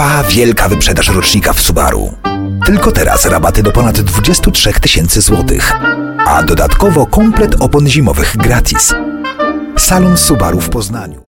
Trwa wielka wyprzedaż rocznika w Subaru. Tylko teraz rabaty do ponad 23 tysięcy złotych, a dodatkowo komplet opon zimowych gratis. Salon Subaru w Poznaniu.